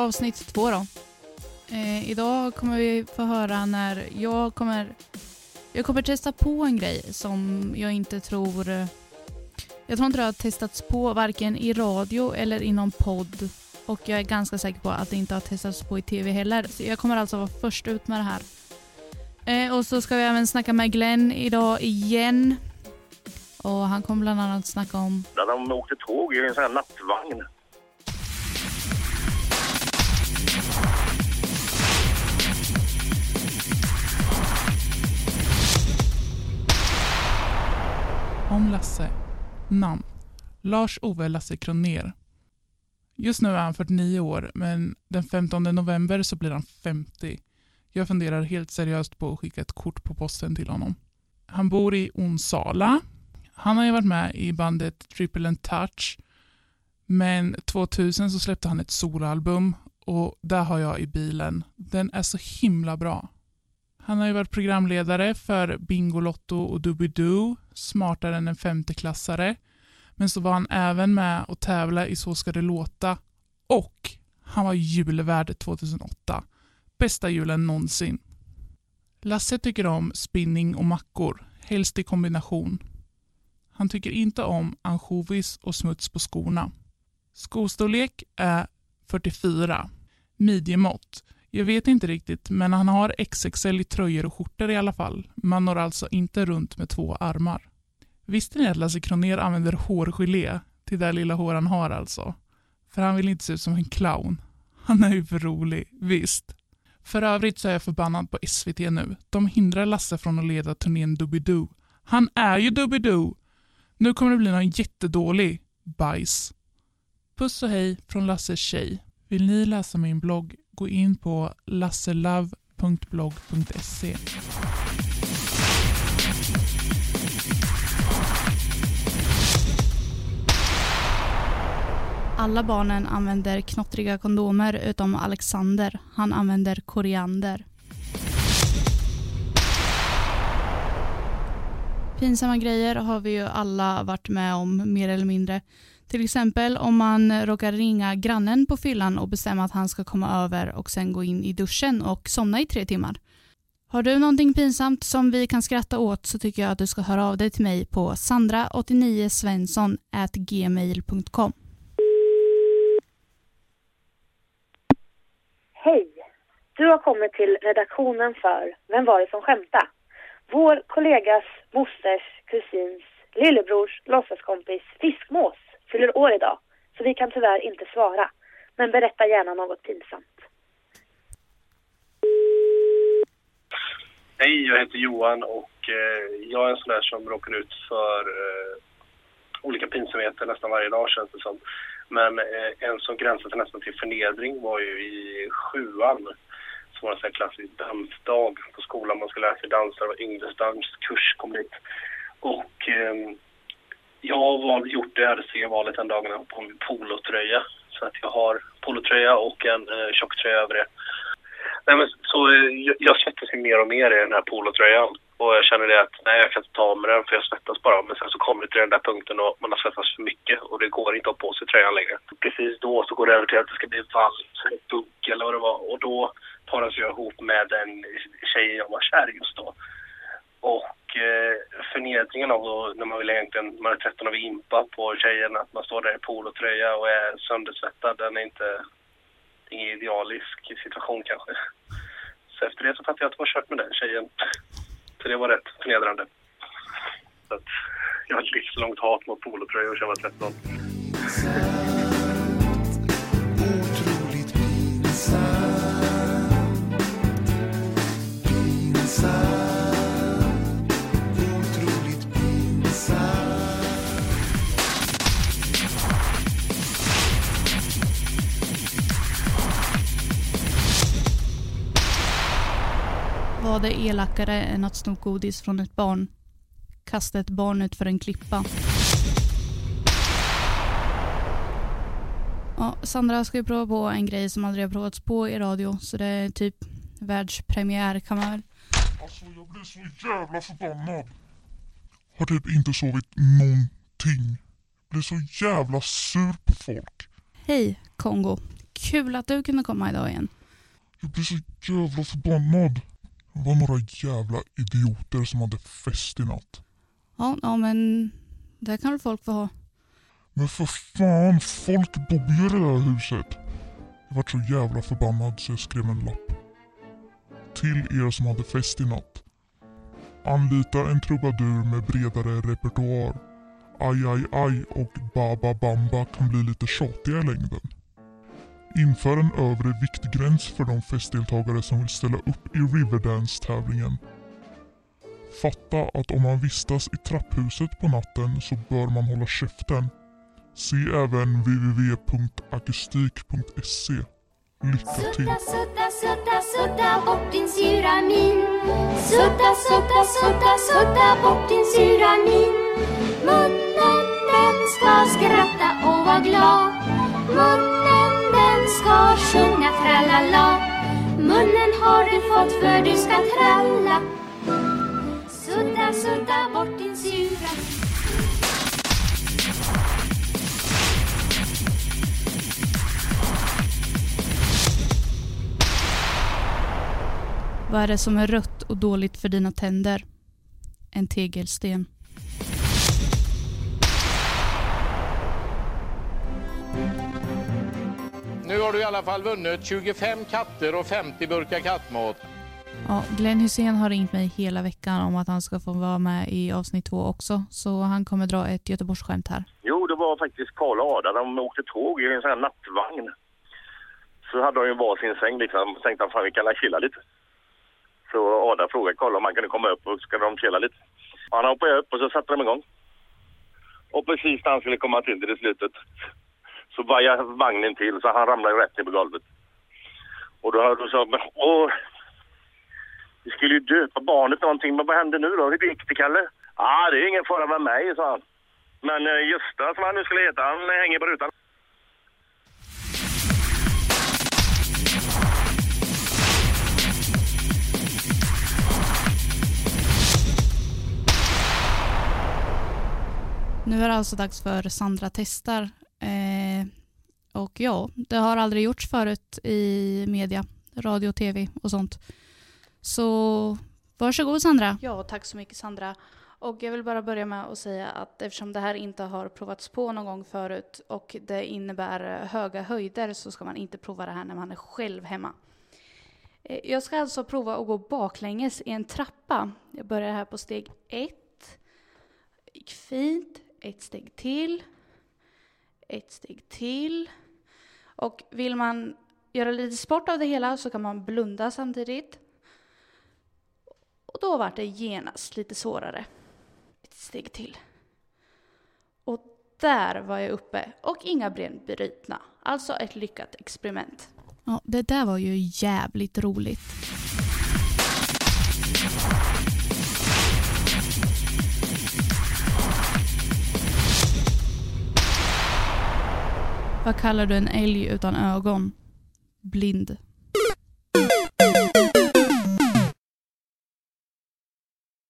avsnitt två då. Eh, idag kommer vi få höra när jag kommer jag kommer testa på en grej som jag inte tror jag tror inte det har testats på varken i radio eller i någon podd och jag är ganska säker på att det inte har testats på i tv heller. Så jag kommer alltså vara först ut med det här. Eh, och så ska vi även snacka med Glenn idag igen. Och han kommer bland annat snacka om... Där de åkte tåg i en sån här nattvagn. Lasse. Namn. Lars-Ove Lasse Kroner. Just nu är han 49 år, men den 15 november så blir han 50. Jag funderar helt seriöst på att skicka ett kort på posten till honom. Han bor i Onsala. Han har ju varit med i bandet Triple and Touch. Men 2000 så släppte han ett soloalbum och där har jag i bilen. Den är så himla bra. Han har ju varit programledare för Bingolotto och Doobidoo, Smartare än en femteklassare. Men så var han även med och tävla i Så ska det låta. Och han var julvärd 2008. Bästa julen någonsin. Lasse tycker om spinning och mackor, helst i kombination. Han tycker inte om ansjovis och smuts på skorna. Skostorlek är 44. Midjemått. Jag vet inte riktigt, men han har XXL i tröjor och skjortor i alla fall. Man når alltså inte runt med två armar. Visste ni att Lasse Kroner använder hårgelé till det lilla hår han har alltså? För han vill inte se ut som en clown. Han är ju för rolig, visst. För övrigt så är jag förbannad på SVT nu. De hindrar Lasse från att leda turnén Doobidoo. Han är ju Doobidoo! Nu kommer det bli någon jättedålig bajs. Puss och hej från Lasses tjej. Vill ni läsa min blogg, gå in på lasselove.blogg.se. Alla barnen använder knottriga kondomer utom Alexander. Han använder koriander. Pinsamma grejer har vi ju alla varit med om mer eller mindre. Till exempel om man råkar ringa grannen på fyllan och bestämma att han ska komma över och sen gå in i duschen och somna i tre timmar. Har du någonting pinsamt som vi kan skratta åt så tycker jag att du ska höra av dig till mig på sandra89svensson@gmail.com. Hej! Du har kommit till redaktionen för Vem var det som skämta? Vår kollegas mosters kusins lillebrors låtsaskompis Fiskmås fyller år idag, så vi kan tyvärr inte svara. Men berätta gärna något pinsamt. Hej, jag heter Johan och eh, jag är en sån där som råkar ut för eh, olika pinsamheter nästan varje dag känns det som. Men eh, en som gränsar nästan till förnedring var ju i sjuan. Som var en sån här klassisk dansdag på skolan. Man skulle lära sig dansa, det var Yngves danskurs kom dit. Och eh, jag har gjort det RC-valet den dagen på min polotröja. Så att jag har polotröja och en eh, tjocktröja över det. Nej, men så, jag, jag svettas mer och mer i den här polotröjan. Och jag känner det att nej, jag kan inte ta av mig den för jag svettas bara. Men sen så kommer det till den där punkten och man har svettats för mycket och det går inte att ha på sig tröjan längre. Precis då så går det över till att det ska bli vals eller bugg eller vad det var. Och då paras jag ihop med en tjej jag var kär i just då. Och eh, förnedringen av då, när man vill egentligen, man är 13 och vill impa på tjejen, att man står där i polotröja och är söndersvettad, den är inte ingen idealisk situation kanske. Så efter det så fattade jag att det var kört med den tjejen. Så det var rätt förnedrande. Så att jag har ett livslångt hat mot polotröjor sedan jag var 13. Vad är elakare än att sno godis från ett barn? Kasta ett barn ut för en klippa. Ja, Sandra ska ju prova på en grej som aldrig har provats på i radio, så det är typ världspremiär kan man väl. Alltså jag blir så jävla förbannad. Har typ inte sovit någonting. Blir så jävla sur på folk. Hej Kongo. kul att du kunde komma idag igen. Jag blir så jävla förbannad. Det var några jävla idioter som hade fest i natt. Ja, ja men det kan väl folk få ha. Men för fan, folk bor ju i det där huset. Jag vart så jävla förbannad så jag skrev en lapp. Till er som hade fest i natt. Anlita en trubadur med bredare repertoar. Aj, aj, aj och Baba Bamba kan bli lite tjatiga i längden. Inför en övre viktgräns för de festdeltagare som vill ställa upp i Riverdance-tävlingen. Fatta att om man vistas i trapphuset på natten så bör man hålla käften. Se även www.akustik.se. Lycka till! Sudda, sudda, sudda, sudda bort din sura min Sudda, sudda, sudda, sudda bort din sura min Munnen den ska skratta och vara glad Munnen ska sjunga tralala Munnen har du fått för du ska tralla Sudda, sudda bort din sura Vad är det som är rött och dåligt för dina tänder? En tegelsten. Har du i alla fall vunnit 25 katter och 50 burkar kattmat. Ja, Glenn Hussein har ringt mig hela veckan om att han ska få vara med i avsnitt två också. Så han kommer dra ett Göteborgsskämt här. Jo, det var faktiskt Karl och Ada. De åkte tåg i en sån här nattvagn. Så hade de ju varsin säng liksom. Så tänkte han, fan vi kan la chilla lite. Så Ada frågade Karl om han kunde komma upp och skulle de chilla lite. Och han hoppade upp och så satte de igång. Och precis när han skulle komma till det i slutet så vajade vagnen till så han ramlade rätt ner på golvet. Och då, då sa jag... åh, vi skulle ju döpa barnet någonting, men vad hände nu då? Hur gick det, Kalle? Ja, ah, det är ingen fara med mig, sa han. Men eh, Gösta, som han nu skulle heta, han hänger på rutan. Nu är det alltså dags för Sandra testar. Och ja, det har aldrig gjorts förut i media, radio, tv och sånt. Så varsågod Sandra. Ja, tack så mycket Sandra. Och jag vill bara börja med att säga att eftersom det här inte har provats på någon gång förut och det innebär höga höjder så ska man inte prova det här när man är själv hemma. Eh, jag ska alltså prova att gå baklänges i en trappa. Jag börjar här på steg ett. Gick fint. Ett steg till. Ett steg till. Och vill man göra lite sport av det hela så kan man blunda samtidigt. Och då var det genast lite svårare. Ett steg till. Och där var jag uppe och inga ben brutna. Alltså ett lyckat experiment. Ja, det där var ju jävligt roligt. Vad kallar du en älg utan ögon? Blind.